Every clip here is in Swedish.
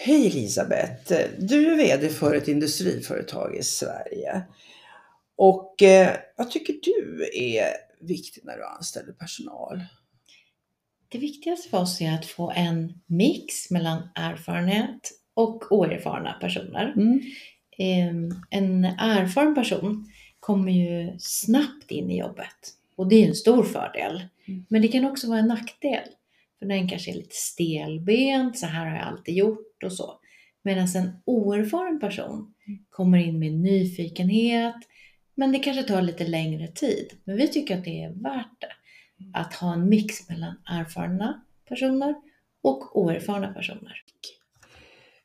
Hej Elisabeth! Du är VD för ett industriföretag i Sverige. Och eh, vad tycker du är viktigt när du anställer personal? Det viktigaste för oss är att få en mix mellan erfarenhet och oerfarna personer. Mm. Eh, En erfaren person kommer ju snabbt in i jobbet och det är en stor fördel. Mm. Men det kan också vara en nackdel. För den kanske är lite stelbent, så här har jag alltid gjort och så. Medan en oerfaren person kommer in med nyfikenhet, men det kanske tar lite längre tid. Men vi tycker att det är värt det. Att ha en mix mellan erfarna personer och oerfarna personer.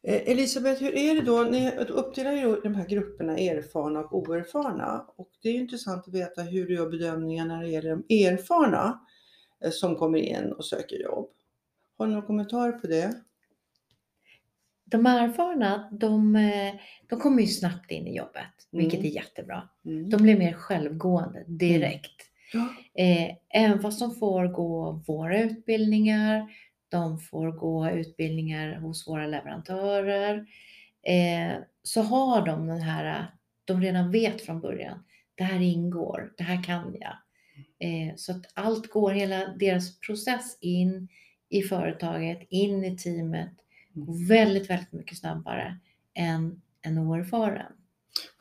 Eh, Elisabeth, hur är det då? Ni uppdelar ju de här grupperna erfarna och oerfarna. Och det är ju intressant att veta hur du gör bedömningar när det gäller de erfarna som kommer in och söker jobb. Har du några kommentarer på det? De erfarna, de, eh, de kommer ju snabbt in i jobbet, vilket Mm. är jättebra. Mm. De blir mer självgående direkt. Ja. Eh, även fast de får gå våra utbildningar, de får gå utbildningar hos våra leverantörer, eh, så har de den här, de redan vet från början, det här ingår, det här kan jag. Eh, så att allt går, hela deras process in i företaget, in i teamet, går väldigt, väldigt mycket snabbare än en oerfaren.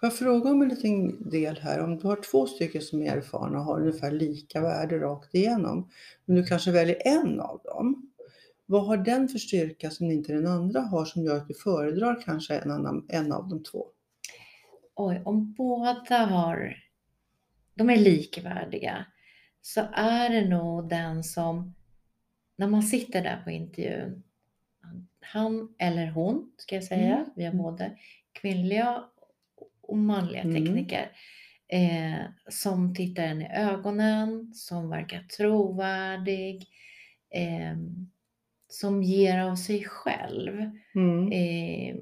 Får jag fråga om en liten del här? Om du har två stycken som är erfarna och har ungefär lika värde rakt igenom, men du kanske väljer en av dem. Vad har den för styrka som inte den andra har som gör att du föredrar kanske en, annan, en av de två? Oj, om båda har, de är likvärdiga, så är det nog den som, när man sitter där på intervjun, han eller hon ska jag säga, Mm. vi har både kvinnliga och manliga Mm. tekniker, eh, som tittar en i ögonen, som verkar trovärdig, eh, som ger av sig själv. Mm. Eh,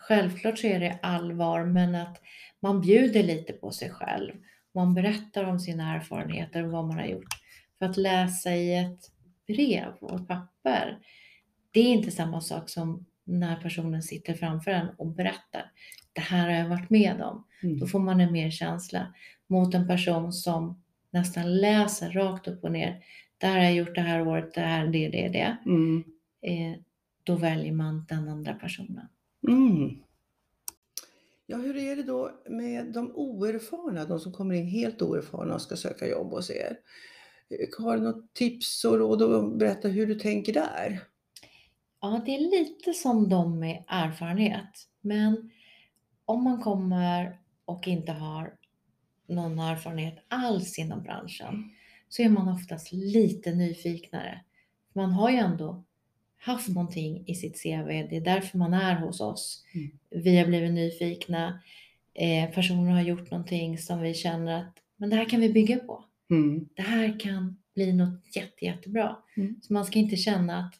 självklart så är det allvar, men att man bjuder lite på sig själv. Man berättar om sina erfarenheter och vad man har gjort. För att läsa i ett brev och papper, det är inte samma sak som när personen sitter framför en och berättar. Det här har jag varit med om. Då Mm. får man en mer känsla mot en person som nästan läser rakt upp och ner. Det här har jag gjort det här året, det här, det, det, det. Mm. Eh, då väljer man den andra personen. Mm. Ja, hur är det då med de oerfarna, de som kommer in helt oerfarna och ska söka jobb hos er? Har du något tips och råd att berätta hur du tänker där? Ja, det är lite som de med erfarenhet. Men om man kommer och inte har någon erfarenhet alls inom branschen så är man oftast lite nyfiknare. Man har ju ändå haft någonting i sitt CV. Det är därför man är hos oss. Mm. Vi har blivit nyfikna. Eh, personer har gjort någonting som vi känner att men det här kan vi bygga på. Mm. Det här kan bli något jätte, jättebra. Mm. Så man ska inte känna att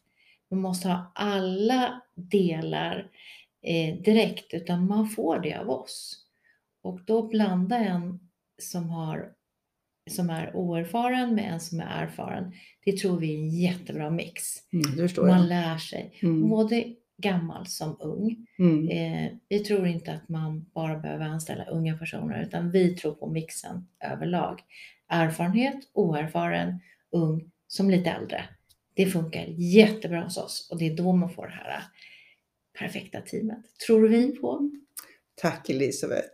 man måste ha alla delar eh, direkt, utan man får det av oss. Och då blanda en som, har, som är oerfaren med en som är erfaren. Det tror vi är en jättebra mix. Mm, Man lär sig, Mm. både gammal som ung. Mm. Eh, vi tror inte att man bara behöver anställa unga personer, utan vi tror på mixen överlag. Erfarenhet, oerfaren, ung som lite äldre. Det funkar jättebra hos oss och det är då man får det här perfekta teamet. Tror vi på. Tack Elisabeth!